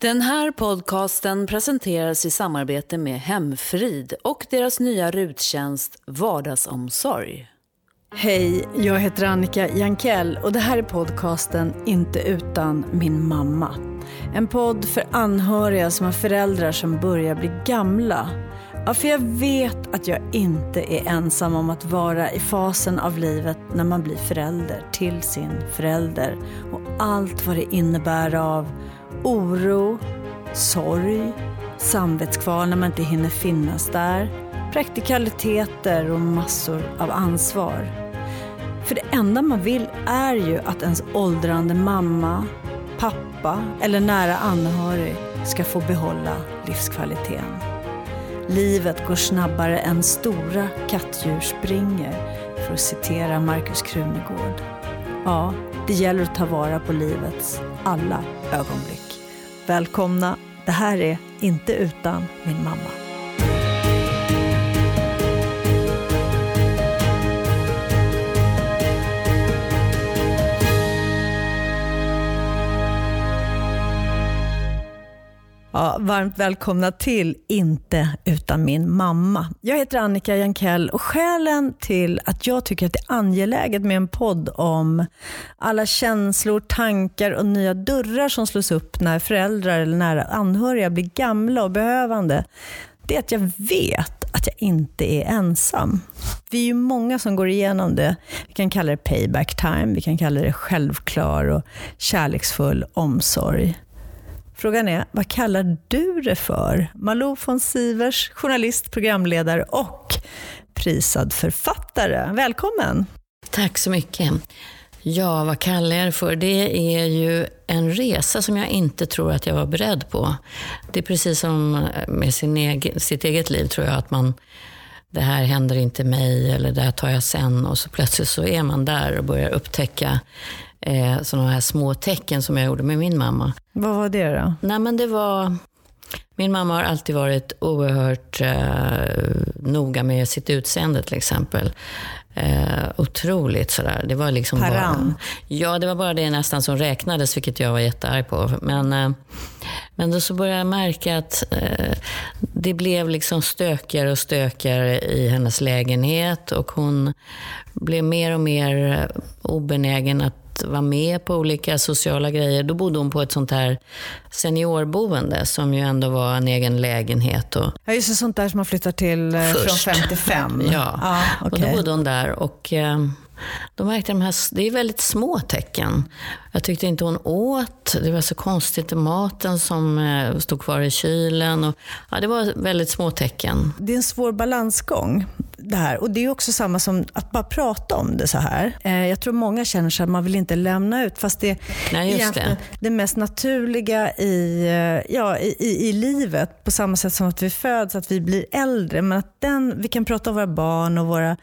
Den här podcasten presenteras i samarbete med Hemfrid och deras nya ruttjänst Vardagsomsorg. Hej, jag heter Annika Jankell och det här är podcasten Inte utan min mamma. En podd för anhöriga som har föräldrar som börjar bli gamla. Ja, för jag vet att jag inte är ensam om att vara i fasen av livet när man blir förälder till sin förälder och allt vad det innebär av oro, sorg, samvetskval när man inte hinner finnas där, praktikaliteter och massor av ansvar. För det enda man vill är ju att ens åldrande mamma, pappa eller nära anhörig ska få behålla livskvaliteten. Livet går snabbare än stora kattdjur springer, för att citera Markus Krunegård. Ja, det gäller att ta vara på livets alla ögonblick. Välkomna, det här är Inte utan min mamma. Ja, varmt välkomna till Inte utan min mamma. Jag heter Annika Jankell och skälen till att jag tycker att det är angeläget med en podd om alla känslor, tankar och nya dörrar som slås upp när föräldrar eller nära anhöriga blir gamla och behövande, det är att jag vet att jag inte är ensam. Vi är ju många som går igenom det. Vi kan kalla det payback time, vi kan kalla det självklar och kärleksfull omsorg. Frågan är, vad kallar du det för? Malou von Sivers, journalist, programledare och prisad författare. Välkommen! Tack så mycket. Ja, vad kallar jag det för? Det är ju en resa som jag inte tror att jag var beredd på. Det är precis som med sin egen, sitt eget liv, tror jag, att man det här händer inte mig eller det här tar jag sen och så plötsligt så är man där och börjar upptäcka eh, sådana här små tecken som jag gjorde med min mamma. Vad var det då? Nej men det var, min mamma har alltid varit oerhört eh, noga med sitt utseende till exempel. Eh, otroligt sådär. Det var liksom Paran. bara, Ja, det var bara det nästan som räknades, vilket jag var jättearg på. Men, eh, men då så började jag märka att eh, det blev liksom stökigare och stökigare i hennes lägenhet och hon blev mer och mer obenägen att vara med på olika sociala grejer. Då bodde hon på ett sånt här seniorboende som ju ändå var en egen lägenhet. Och, Ja, just det, sånt där som man flyttar till eh, Först. från 55. Ja, ja och okej. då bodde hon där. Och, eh, då märkte de här, det är väldigt små tecken. Jag tyckte inte hon åt. Det var så konstigt. Maten som eh, stod kvar i kylen. Och, ja, det var väldigt små tecken. Det är en svår balansgång det här. Och det är också samma som att bara prata om det så här. Eh, Jag tror många känner sig att man vill inte lämna ut, fast det är Nej, det. det mest naturliga i, eh, ja, i, i, i livet. På samma sätt som att vi föds, att vi blir äldre. Men att den, vi kan prata om våra barn och våra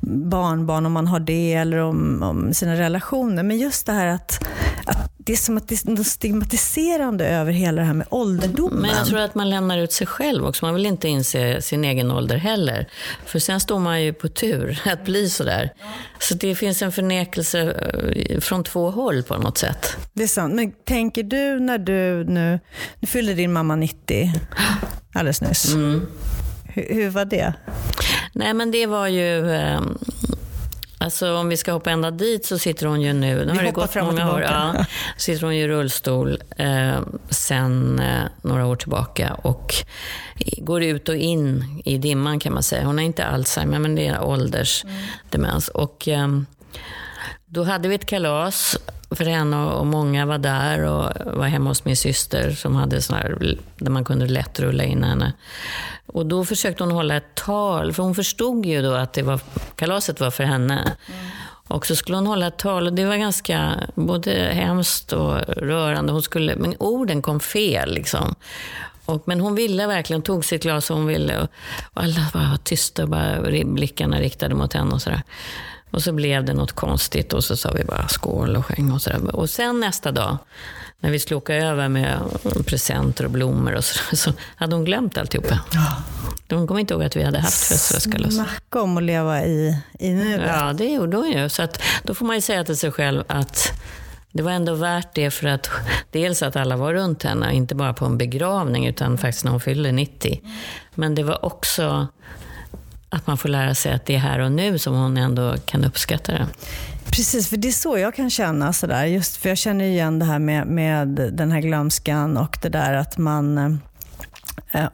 barnbarn om man har det, eller om, om sina relationer. Men just det här att, att det är som att det är något stigmatiserande över hela det här med ålderdomen. Men jag tror att man lämnar ut sig själv också. Man vill inte inse sin egen ålder heller. För sen står man ju på tur att bli sådär. Så det finns en förnekelse eh, från två håll på något sätt. Det är sant. Men tänker du när du nu, nu fyllde din mamma 90 alldeles nyss. Mm. Hur, hur var det? Nej men det var ju... Eh, alltså om vi ska hoppa ända dit så sitter hon ju nu, nu har det gått många år, ja, sitter hon ju i rullstol eh, sen eh, några år tillbaka och går ut och in i dimman kan man säga. Hon har inte Alzheimer men det är åldersdemens. Och, ehm, då hade vi ett kalas för henne och många var där och var hemma hos min syster som hade sån här, där man kunde lätt rulla in henne. Och då försökte hon hålla ett tal, för hon förstod ju då att det var, kalaset var för henne. Och så skulle hon hålla ett tal och det var ganska både hemskt och rörande. Hon skulle, men orden kom fel liksom. Och, men hon ville verkligen, tog sitt glas och hon ville. Och, och alla var tysta och bara blickarna riktade mot henne och sådär. Och så blev det något konstigt och så sa vi bara skål och sjöng och sådär. Och sen nästa dag, när vi skulle åka över med presenter och blommor och så, så hade hon glömt alltihopa. Hon kom inte ihåg att vi hade haft födelsedagskalas. Snacka om att leva i, i nuet. Ja, det gjorde hon ju. Så att, då får man ju säga till sig själv att det var ändå värt det för att dels att alla var runt henne, inte bara på en begravning utan faktiskt när hon fyllde 90. Men det var också att man får lära sig att det är här och nu som hon ändå kan uppskatta det. Precis, för det är så jag kan känna. Sådär. Just för jag känner igen det här med, med den här glömskan och det där att man eh,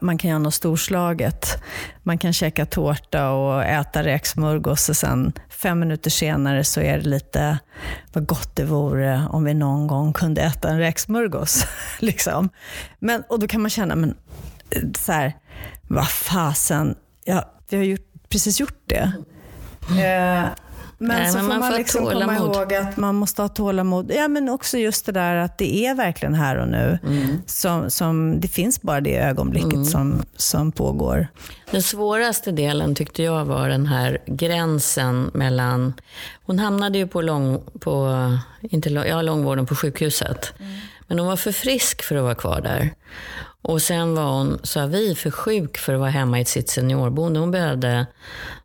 man kan göra något storslaget. Man kan käka tårta och äta räksmörgås och sen fem minuter senare så är det lite, vad gott det vore om vi någon gång kunde äta en räksmörgås. liksom. men, och då kan man känna, men eh, så här, vad fasen, jag vi har gjort, precis gjort det. Eh, men Nej, så men får man, man liksom komma ihåg att man måste ha tålamod. Ja, men också just det där att det är verkligen här och nu. Mm. Som, som, det finns bara det ögonblicket mm. som, som pågår. Den svåraste delen tyckte jag var den här gränsen mellan... Hon hamnade ju på, lång, på inte, ja, långvården på sjukhuset. Mm. Men hon var för frisk för att vara kvar där. Och sen var hon, sa vi, för sjuk för att vara hemma i sitt seniorboende. Hon behövde,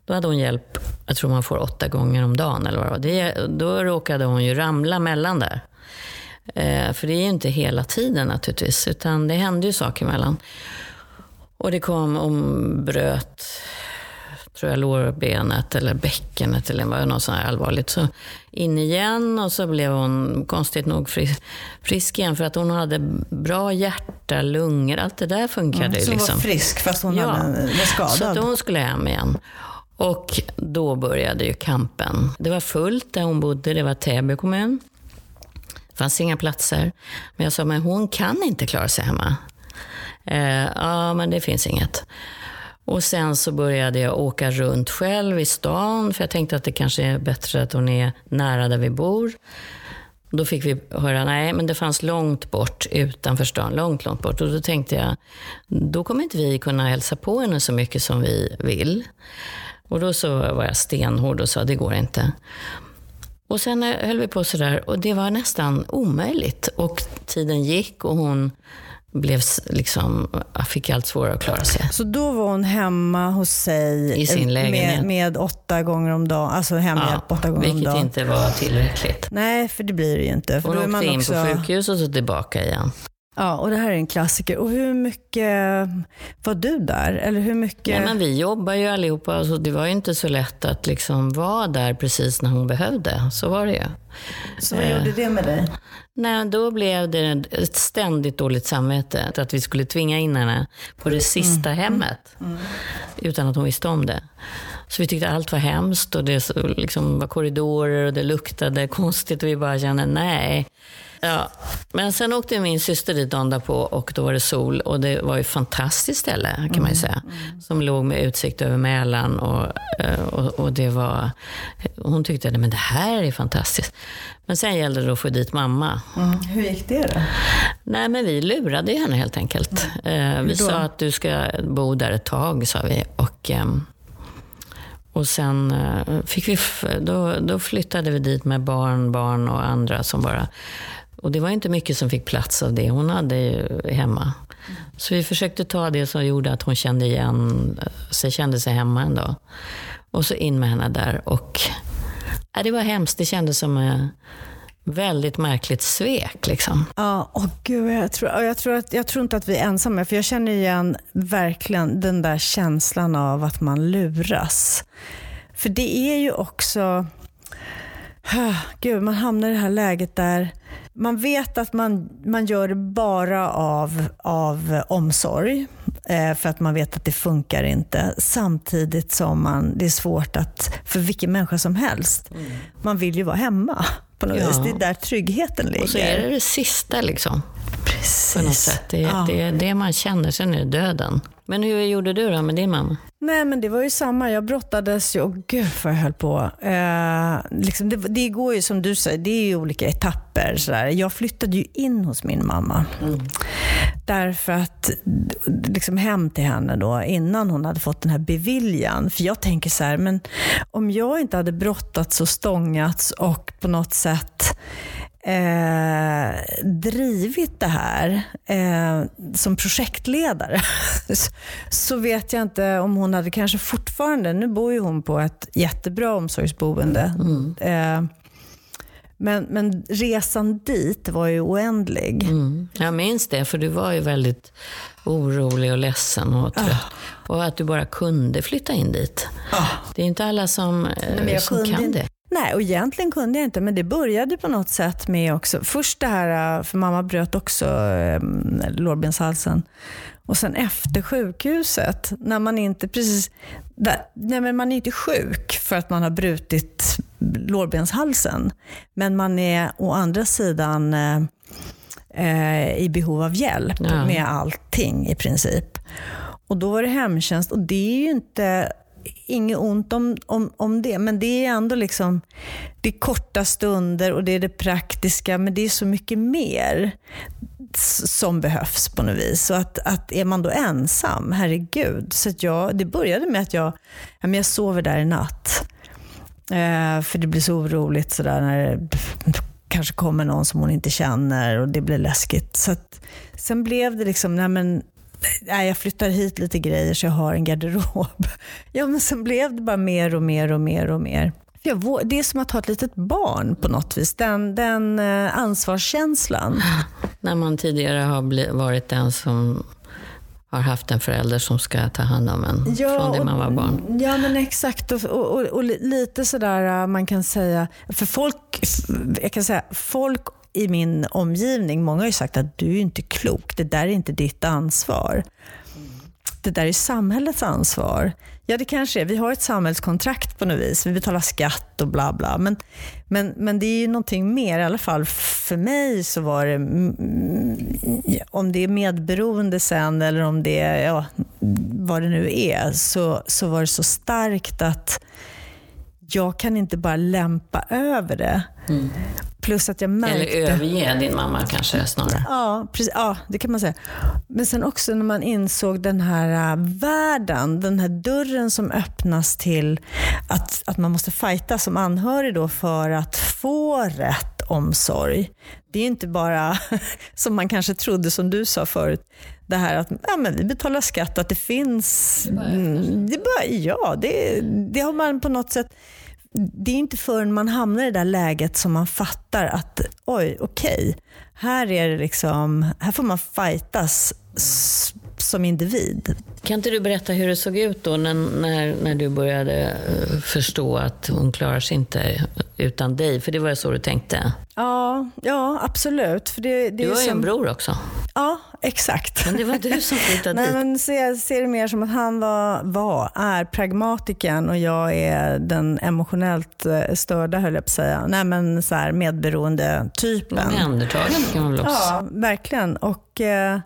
då hade hon hjälp, jag tror man får åtta gånger om dagen eller vad det var. Då råkade hon ju ramla mellan där. Eh, för det är ju inte hela tiden naturligtvis, utan det hände ju saker emellan. Och det kom, hon bröt tror jag, lårbenet eller bäckenet eller var något sånt här allvarligt. Så in igen och så blev hon konstigt nog frisk, frisk igen för att hon hade bra hjärta, lungor, allt det där funkade. Mm, så hon liksom. var frisk fast hon ja, var skadad? Så att hon skulle hem igen. Och då började ju kampen. Det var fullt där hon bodde, det var Täby kommun. Det fanns inga platser. Men jag sa, men hon kan inte klara sig hemma. Eh, ja, men det finns inget. Och sen så började jag åka runt själv i stan, för jag tänkte att det kanske är bättre att hon är nära där vi bor. Då fick vi höra, nej men det fanns långt bort utanför stan, långt, långt bort. Och då tänkte jag, då kommer inte vi kunna hälsa på henne så mycket som vi vill. Och då så var jag stenhård och sa, det går inte. Och sen höll vi på sådär och det var nästan omöjligt. Och tiden gick och hon blev liksom, fick allt svårare att klara sig. Så då var hon hemma hos sig I sin lägenhet. Med, med åtta gånger om dagen, alltså hemhjälp ja, åtta gånger om dagen? Vilket inte var tillräckligt. Nej, för det blir det ju inte. För hon man åkte också... in på sjukhus och så tillbaka igen. Ja, och det här är en klassiker. Och hur mycket var du där? Eller hur mycket... Ja, men vi jobbar ju allihopa, alltså det var ju inte så lätt att liksom vara där precis när hon behövde. Så var det ju. Så vad gjorde det med dig? Nej, då blev det ett ständigt dåligt samvete. Att vi skulle tvinga in henne på det sista mm. hemmet. Mm. Utan att hon visste om det. Så vi tyckte allt var hemskt och det liksom var korridorer och det luktade konstigt och vi bara kände nej. Ja, men sen åkte min syster dit dagen på och då var det sol och det var ju ett fantastiskt ställe kan mm. man ju mm, säga. Mm. Som låg med utsikt över Mälaren och, eh, och, och, det var, hon tyckte att det här är fantastiskt. Men sen gällde det att få dit mamma. Mm. Hur gick det då? Nej, men vi lurade henne helt enkelt. Mm. Vi sa att du ska bo där ett tag, sa vi. Och, ehm, och sen eh, fick vi, då, då flyttade vi dit med barn, barn och andra som bara och det var inte mycket som fick plats av det hon hade hemma. Så vi försökte ta det som gjorde att hon kände igen sig, kände sig hemma ändå. Och så in med henne där. Och, ja, det var hemskt. Det kändes som ett väldigt märkligt svek. Liksom. Ja, och gud, jag, tror, jag, tror att, jag tror inte att vi är ensamma. För jag känner igen verkligen den där känslan av att man luras. För det är ju också... Gud, man hamnar i det här läget där man vet att man, man gör det bara av, av omsorg, eh, för att man vet att det funkar inte. Samtidigt som man, det är svårt att, för vilken människa som helst, mm. man vill ju vara hemma på något ja. vis. Det är där tryggheten ligger. Och så är det det sista liksom. Precis. På något sätt. Det, ja. det är det man känner, sen är det döden. Men hur gjorde du då med din mamma? Nej men det var ju samma. Jag brottades ju, och gud vad jag höll på. Eh, liksom det, det, går ju som du säger, det är ju olika etapper. Sådär. Jag flyttade ju in hos min mamma. Mm. Därför att, liksom hem till henne då, innan hon hade fått den här beviljan. För jag tänker så här, men om jag inte hade brottats och stångats och på något sätt eh, drivit det här eh, som projektledare så vet jag inte om hon hade kanske fortfarande, nu bor ju hon på ett jättebra omsorgsboende. Mm. Eh, Men, men resan dit var ju oändlig. Mm. Jag minns det, för du var ju väldigt orolig och ledsen och trött. Ah. Och att du bara kunde flytta in dit. Ah. Det är inte alla som, Nej, som kan det. Nej, och egentligen kunde jag inte, men det började på något sätt med också, först det här, för mamma bröt också eh, lårbenshalsen. Och sen efter sjukhuset, när man inte precis... Där, nej men man är inte sjuk för att man har brutit lårbenshalsen. Men man är å andra sidan eh, eh, i behov av hjälp ja. med allting i princip. Och då var det hemtjänst och det är ju inte inget ont om, om, om det, men det är ändå liksom det är korta stunder och det är det praktiska, men det är så mycket mer som behövs på något vis. Så att, att är man då ensam, herregud. Så att jag, det började med att jag, ja, men jag sover där i natt. Eh, för det blir så oroligt sådär när det kanske kommer någon som hon inte känner och det blir läskigt. Så att, sen blev det liksom, nej men, nej, jag flyttar hit lite grejer så jag har en garderob. Ja, men sen blev det bara mer och mer och mer och mer. Det är som att ha ett litet barn på något vis. Den, den eh, ansvarskänslan. När man tidigare har varit den som har haft en förälder som ska ta hand om en ja, från det man var barn. Ja, men exakt. Och, och, och, lite sådär eh, man kan säga, för folk, jag kan säga, folk i min omgivning, många har ju sagt att du är inte klok, det där är inte ditt ansvar. Det där är samhällets ansvar. Ja, det kanske är. Vi har ett samhällskontrakt på något vis. Vi betalar skatt och bla bla. Men, men, men det är ju någonting mer. I alla fall för mig så var det, mm, mm, om det är medberoende sen eller om det är, ja, vad det nu är, så, så var det så starkt att jag kan inte bara lämpa över det. Mm. Plus att jag märkte... Eller överge din mamma kanske snarare. Ja, precis, ja, det kan man säga. Men sen också när man insåg den här uh, världen, den här dörren som öppnas till att, att man måste fighta som anhörig då för att få rätt omsorg. Det är inte bara, som man kanske trodde, som du sa förut, det här att ja, men vi betalar skatt att det finns... Det bara, mm, det bara, ja, det, det har man på något sätt det är inte förrän man hamnar i det där läget som man fattar att oj, okej, okay, här, är det liksom, här får man fightas som individ. Kan inte du berätta hur det såg ut då när, när, när du började eh, förstå att hon klarar sig inte utan dig? För det var så du tänkte? Ja, ja absolut. För det, det du har ju som... en bror också. Ja, exakt. Men det var du som flyttade dit. Men ser, ser det mer som att han var, var, är pragmatiken och jag är den emotionellt eh, störda, höll jag på att säga. Nej, men så här, medberoende typen. Omhändertagande kan man väl också Ja, verkligen. Och... Eh,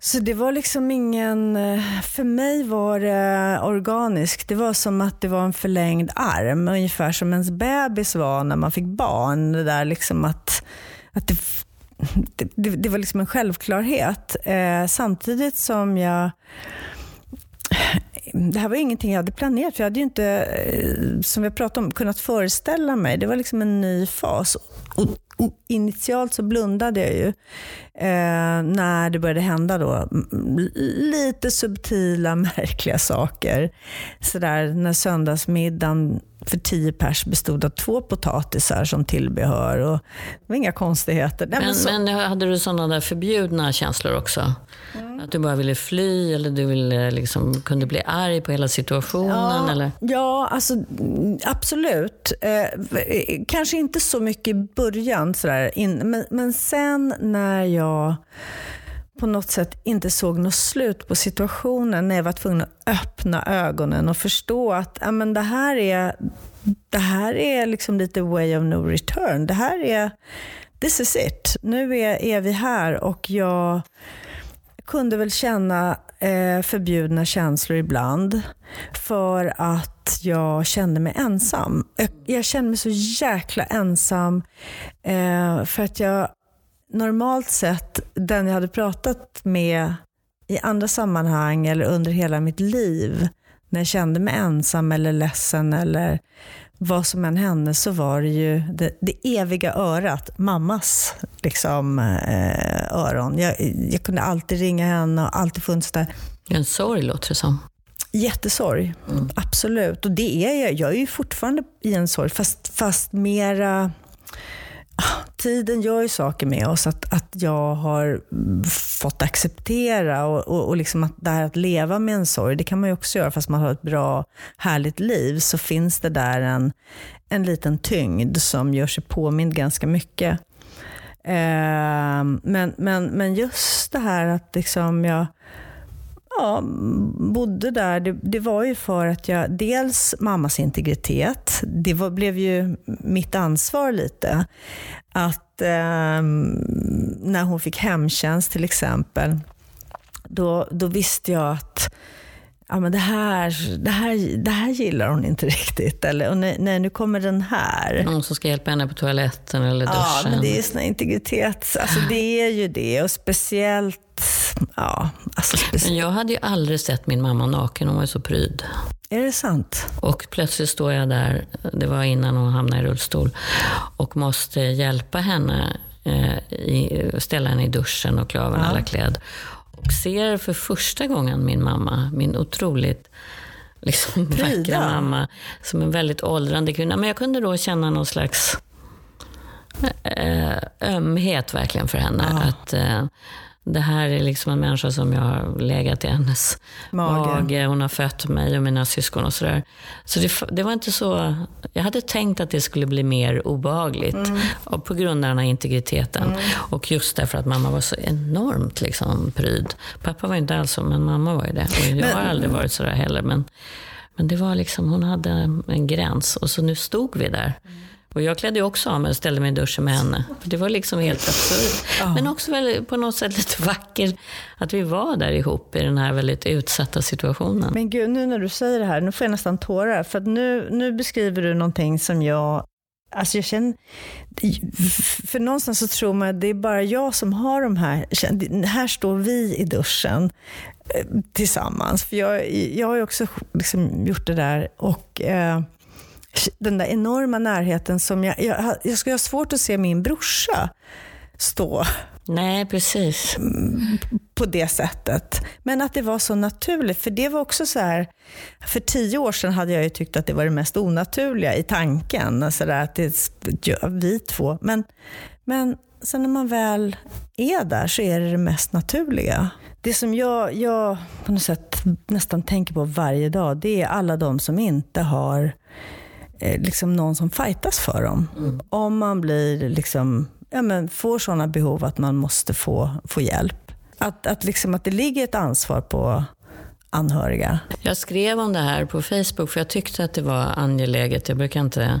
så det var liksom ingen, eh, för mig var det organiskt. Det var som att det var en förlängd arm, ungefär som ens bebis var när man fick barn. Det där liksom att, att det, det, det var liksom en självklarhet. Eh, samtidigt som jag det här var ingenting jag hade planerat, för jag hade ju inte, eh, som vi pratade om, kunnat föreställa mig. Det var liksom en ny fas. Och initialt så blundade jag ju eh, när det började hända då lite subtila, märkliga saker. Sådär när söndagsmiddagen för tio pers bestod av två potatisar som tillbehör. Och det var inga konstigheter. Nej, men, så... men, hade du sådana där förbjudna känslor också? Mm. Att du bara ville fly eller du ville, liksom, kunde bli arg på hela situationen? Ja, eller? ja alltså, absolut. Eh, kanske inte så mycket i början, sådär, in, men, men sen när jag på något sätt inte såg något slut på situationen när jag var tvungen att öppna ögonen och förstå att ja, men det här är, det här är liksom lite way of no return. Det här är, this is it. Nu är, är vi här och jag kunde väl känna eh, förbjudna känslor ibland för att jag kände mig ensam. Jag, jag kände mig så jäkla ensam eh, för att jag normalt sett, den jag hade pratat med i andra sammanhang eller under hela mitt liv, när jag kände mig ensam eller ledsen eller vad som än hände, så var det ju det, det eviga örat, mammas liksom, eh, öron. Jag, jag, kunde alltid ringa henne och alltid funnits där. En sorg låter det som. Jättesorg, mm. absolut. Och det är jag. Jag är ju fortfarande i en sorg, fast, fast mera tiden gör ju saker med oss. Att, att jag har fått acceptera och, och, och liksom att det här att leva med en sorg, det kan man ju också göra fast man har ett bra, härligt liv. Så finns det där en, en liten tyngd som gör sig påmind ganska mycket. Eh, men, men, men just det här att liksom jag ja, bodde där, det, det, var ju för att jag, dels mammas integritet, det var, blev ju mitt ansvar lite. Att eh, när hon fick hemtjänst till exempel, då, då visste jag att ja, men det, här, det, här, det här gillar hon inte riktigt. Eller nej, nej, nu kommer den här. Någon som ska hjälpa henne på toaletten eller duschen. Ja, men det är sån integritet. Alltså, det är ju det. Och speciellt Ja, alltså Men jag hade ju aldrig sett min mamma naken, hon var ju så pryd. Är det sant? Och plötsligt står jag där, det var innan hon hamnade i rullstol, och måste hjälpa henne, eh, ställa henne i duschen och klä av henne ja. alla kläder. Och ser för första gången min mamma, min otroligt liksom, vackra mamma, som en väldigt åldrande kvinna. Men jag kunde då känna någon slags eh, ömhet verkligen för henne. Ja. Att, eh, det här är liksom en människa som jag har legat i hennes mage. mage. Hon har fött mig och mina syskon och sådär. Så det, det, var inte så... Jag hade tänkt att det skulle bli mer obehagligt mm. på grund av den här integriteten. Mm. Och just därför att mamma var så enormt liksom, pryd. Pappa var inte alls så, men mamma var ju det. Och jag men, har aldrig varit sådär heller. Men, men det var liksom, hon hade en gräns. Och så nu stod vi där. Mm. Och jag klädde också av mig och ställde mig i duschen med henne. För det var liksom helt absurt. Ja. Men också väldigt, på något sätt lite vackert att vi var där ihop i den här väldigt utsatta situationen. Men gud, nu när du säger det här, nu får jag nästan tårar. För nu, nu beskriver du någonting som jag Alltså jag känner, för någonstans så tror man att det är bara jag som har de här, här står vi i duschen eh, tillsammans. För jag, jag har ju också liksom gjort det där och eh, den där enorma närheten som jag, jag, jag skulle ha svårt att se min brorsa stå Nej, precis. På det sättet. Men att det var så naturligt. För det var också så här, för tio år sedan hade jag ju tyckt att det var det mest onaturliga i tanken. Alltså där, att det ja, vi två. Men, men sen när man väl är där så är det det mest naturliga. Det som jag, jag på något sätt nästan tänker på varje dag, det är alla de som inte har liksom någon som fightas för dem. Mm. Om man blir liksom, ja, men får sådana behov att man måste få, få hjälp. Att, att, liksom, att det ligger ett ansvar på anhöriga. Jag skrev om det här på Facebook för jag tyckte att det var angeläget. Jag brukar inte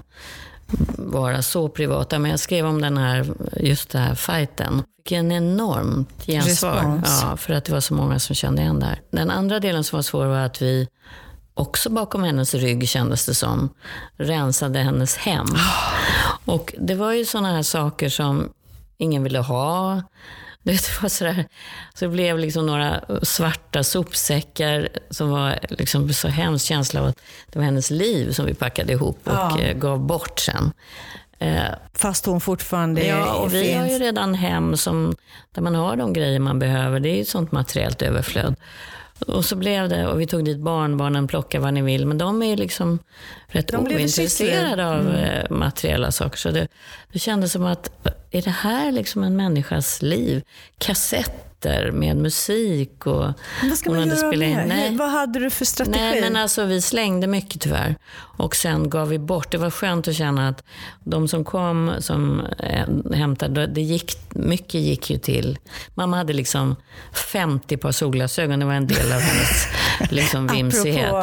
vara så privata, men jag skrev om den här, just den här fighten. Fick en enormt gensvar. Ja, för att det var så många som kände igen det här. Den andra delen som var svår var att vi också bakom hennes rygg kändes det som, rensade hennes hem. Och det var ju sådana här saker som ingen ville ha. Det var sådär, så det blev liksom några svarta sopsäckar som var liksom så hemsk känsla av att det var hennes liv som vi packade ihop och ja. Eh, gav bort sen. Eh, Fast hon fortfarande Ja, och vi har ju redan hem som, där man har de grejer man behöver. Det är ju ett sånt materiellt överflöd. Och så blev det, och vi tog dit barnbarnen, plocka vad ni vill, men de är liksom rätt de ointresserade av mm. Eh, materiella saker. Så det, det kändes som att, är det här liksom en människas liv? Kassett kassetter med musik. Och Vad ska man göra med? Nej. Vad hade du för strategi? Nej, men alltså, vi slängde mycket tyvärr. Och sen gav vi bort. Det var skönt att känna att de som kom, som äh, hämtade, det gick, mycket gick ju till... Mamma hade liksom 50 par solglasögon. Det var en del av hennes liksom, vimsighet.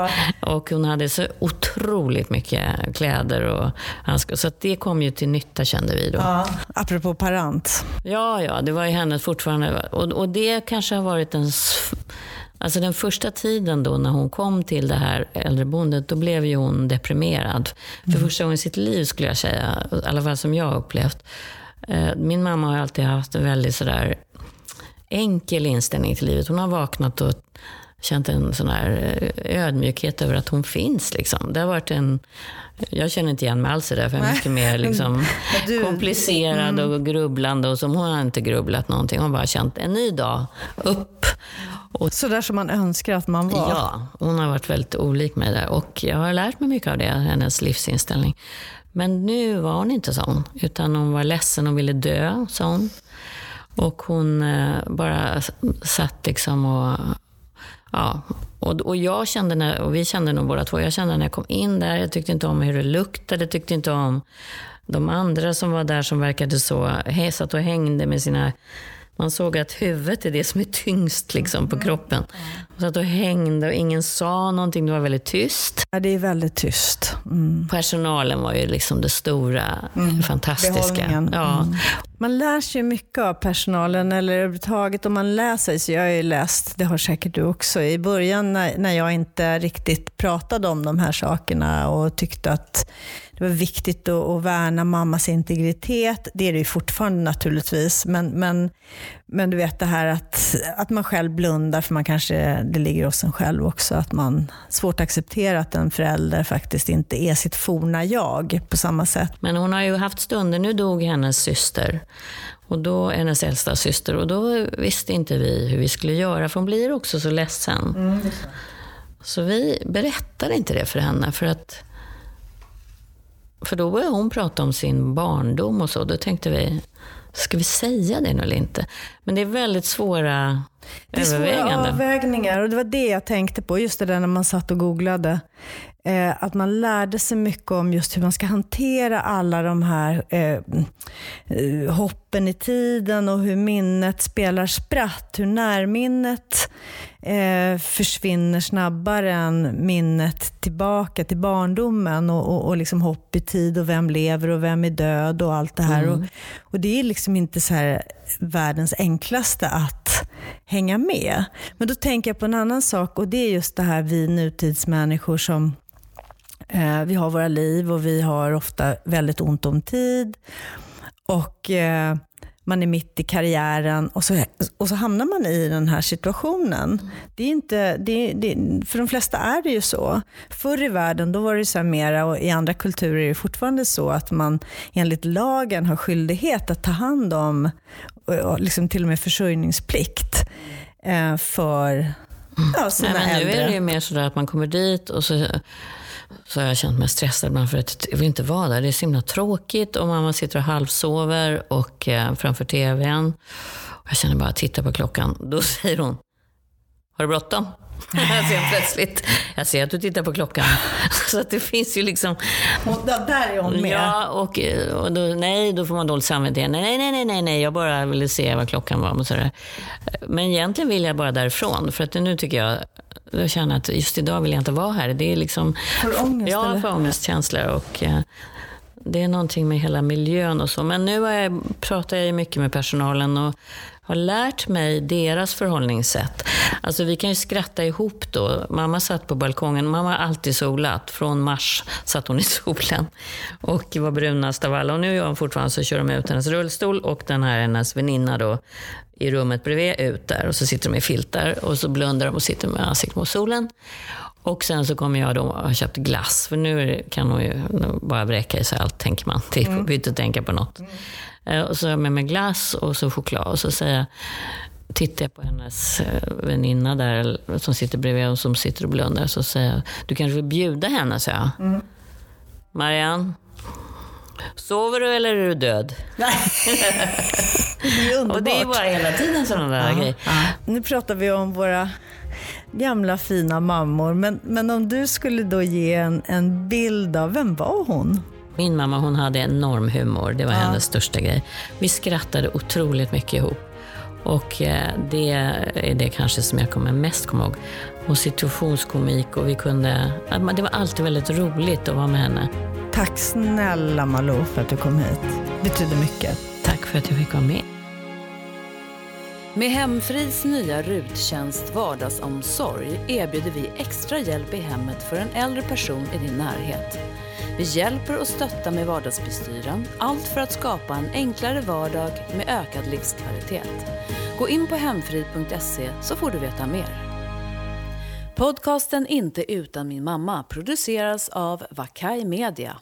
och hon hade så otroligt mycket kläder och handskar. Så det kom ju till nytta kände vi då. Ja, apropå parent. Ja, ja, det var ju hennes fortfarande. Och, och det kanske har varit en... Alltså den första tiden då när hon kom till det här äldreboendet, då blev ju hon deprimerad. För mm. första gången i sitt liv skulle jag säga, i alla fall som jag har upplevt. Eh, min mamma har alltid haft en väldigt sådär enkel inställning till livet. Hon har vaknat och känt en sån här eh, ödmjukhet över att hon finns. Liksom. Det har varit en, jag känner inte igen mig alls i det, för jag är mycket mer liksom, du, komplicerad mm. och grubblande. Och som hon har inte grubblat någonting. Hon har bara känt en ny dag, upp. Och, så där som man önskar att man var? Ja, hon har varit väldigt olik mig där. Och jag har lärt mig mycket av det, hennes livsinställning. Men nu var hon inte sån, utan hon var ledsen och ville dö, sa hon. Och hon eh, bara satt liksom och... Ja, och, och jag kände, när, och vi kände nog båda två, jag kände när jag kom in där, jag tyckte inte om hur det luktade, jag tyckte inte om de andra som var där som verkade så, satt och hängde med sina man såg att huvudet är det som är tyngst liksom, på kroppen. Och satt och hängde och ingen sa någonting. Det var väldigt tyst. Ja, det är väldigt tyst. Mm. Personalen var ju liksom det stora, mm. fantastiska. Ja. Mm. Man lär sig mycket av personalen, eller överhuvudtaget om man läser. Så jag har ju läst, det har säkert du också, i början när, när jag inte riktigt pratade om de här sakerna och tyckte att det var viktigt att, att värna mammas integritet. Det är det ju fortfarande naturligtvis. Men, men, men du vet det här att, att man själv blundar, för man kanske, det ligger hos en själv också, att man svårt att acceptera att en förälder faktiskt inte är sitt forna jag på samma sätt. Men hon har ju haft stunder, nu dog hennes syster. Och då, hennes äldsta syster. Och då visste inte vi hur vi skulle göra, för hon blir också så ledsen. Mm, så. så vi berättade inte det för henne, för att för då började hon prata om sin barndom och så. Då tänkte vi, ska vi säga det nu eller inte? Men det är väldigt svåra det är svåra avvägningar och det var det jag tänkte på, just det där när man satt och googlade. Eh, att man lärde sig mycket om just hur man ska hantera alla de här eh, eh, hoppen i tiden och hur minnet spelar spratt. Hur närminnet eh, försvinner snabbare än minnet tillbaka till barndomen och, och, och liksom hopp i tid och vem lever och vem är död och allt det här. Mm. Och, och, det är liksom inte så här världens enklaste att hänga med. Men då tänker jag på en annan sak och det är just det här vi nutidsmänniskor som vi har våra liv och vi har ofta väldigt ont om tid. Och eh, man är mitt i karriären och så, och så hamnar man i den här situationen. Det är inte, det, det, för de flesta är det ju så. Förr i världen då var det så mera, och i andra kulturer är det fortfarande så, att man enligt lagen har skyldighet att ta hand om, och liksom till och med försörjningsplikt eh, för ja, sina Nej, men äldre. Nu är det ju mer sådär att man kommer dit och så så har jag känt mig stressad ibland för att jag vill inte vara där. Det är så himla tråkigt och mamma sitter och halvsover och, eh, framför tvn. Och jag känner bara, titta på klockan. Då säger hon, har du bråttom? Jag ser plötsligt. Jag ser att du tittar på klockan. Så att det finns ju liksom... Och där är hon med. Ja, och, och då, nej, då får man dåligt samvete. Nej, nej, nej, nej, nej, jag bara ville se vad klockan var. Och sådär. Men egentligen vill jag bara därifrån. För att nu tycker jag, jag känner att just idag vill jag inte vara här. Det är liksom... För ångest? Ja, för ångestkänslor. Och, eh, det är någonting med hela miljön och så. Men nu jag, pratar jag mycket med personalen och har lärt mig deras förhållningssätt. Alltså vi kan ju skratta ihop då. Mamma satt på balkongen. Mamma har alltid solat. Från mars satt hon i solen och var brunast av alla. Och nu gör hon fortfarande så kör de ut hennes rullstol och den här hennes väninna då i rummet bredvid ut där. Och så sitter de i filtar och så blundar de och sitter med ansiktet mot solen. Och sen så kommer jag då har köpt glass, för nu kan hon ju bara vräka i sig allt, tänker man. Det får inte tänka på något. Mm. Och så har jag med mig glass och så choklad och så säger jag, tittar jag på hennes eh, väninna där som sitter bredvid och som sitter och blundar. Så säger jag, du kanske vill bjuda henne, så jag. Mm. Marianne, sover du eller är du död? det är underbart. och det är bara hela tiden sådana där ja, grejer. Ja. Nu pratar vi om våra gamla fina mammor. Men, men om du skulle då ge en, en bild av, vem var hon? Min mamma hon hade enorm humor, det var ja. hennes största grej. Vi skrattade otroligt mycket ihop. Och eh, det är det kanske som jag kommer mest komma ihåg. Och situationskomik och vi kunde... Det var alltid väldigt roligt att vara med henne. Tack snälla Malou för att du kom hit. Det betyder mycket. Tack för att jag fick vara med. Med Hemfrids nya ruttjänst Vardagsomsorg erbjuder vi extra hjälp i hemmet för en äldre person i din närhet. Vi hjälper och stöttar med vardagsbestyren, allt för att skapa en enklare vardag med ökad livskvalitet. Gå in på hemfrid.se så får du veta mer. Podcasten Inte utan min mamma produceras av Vakai Media.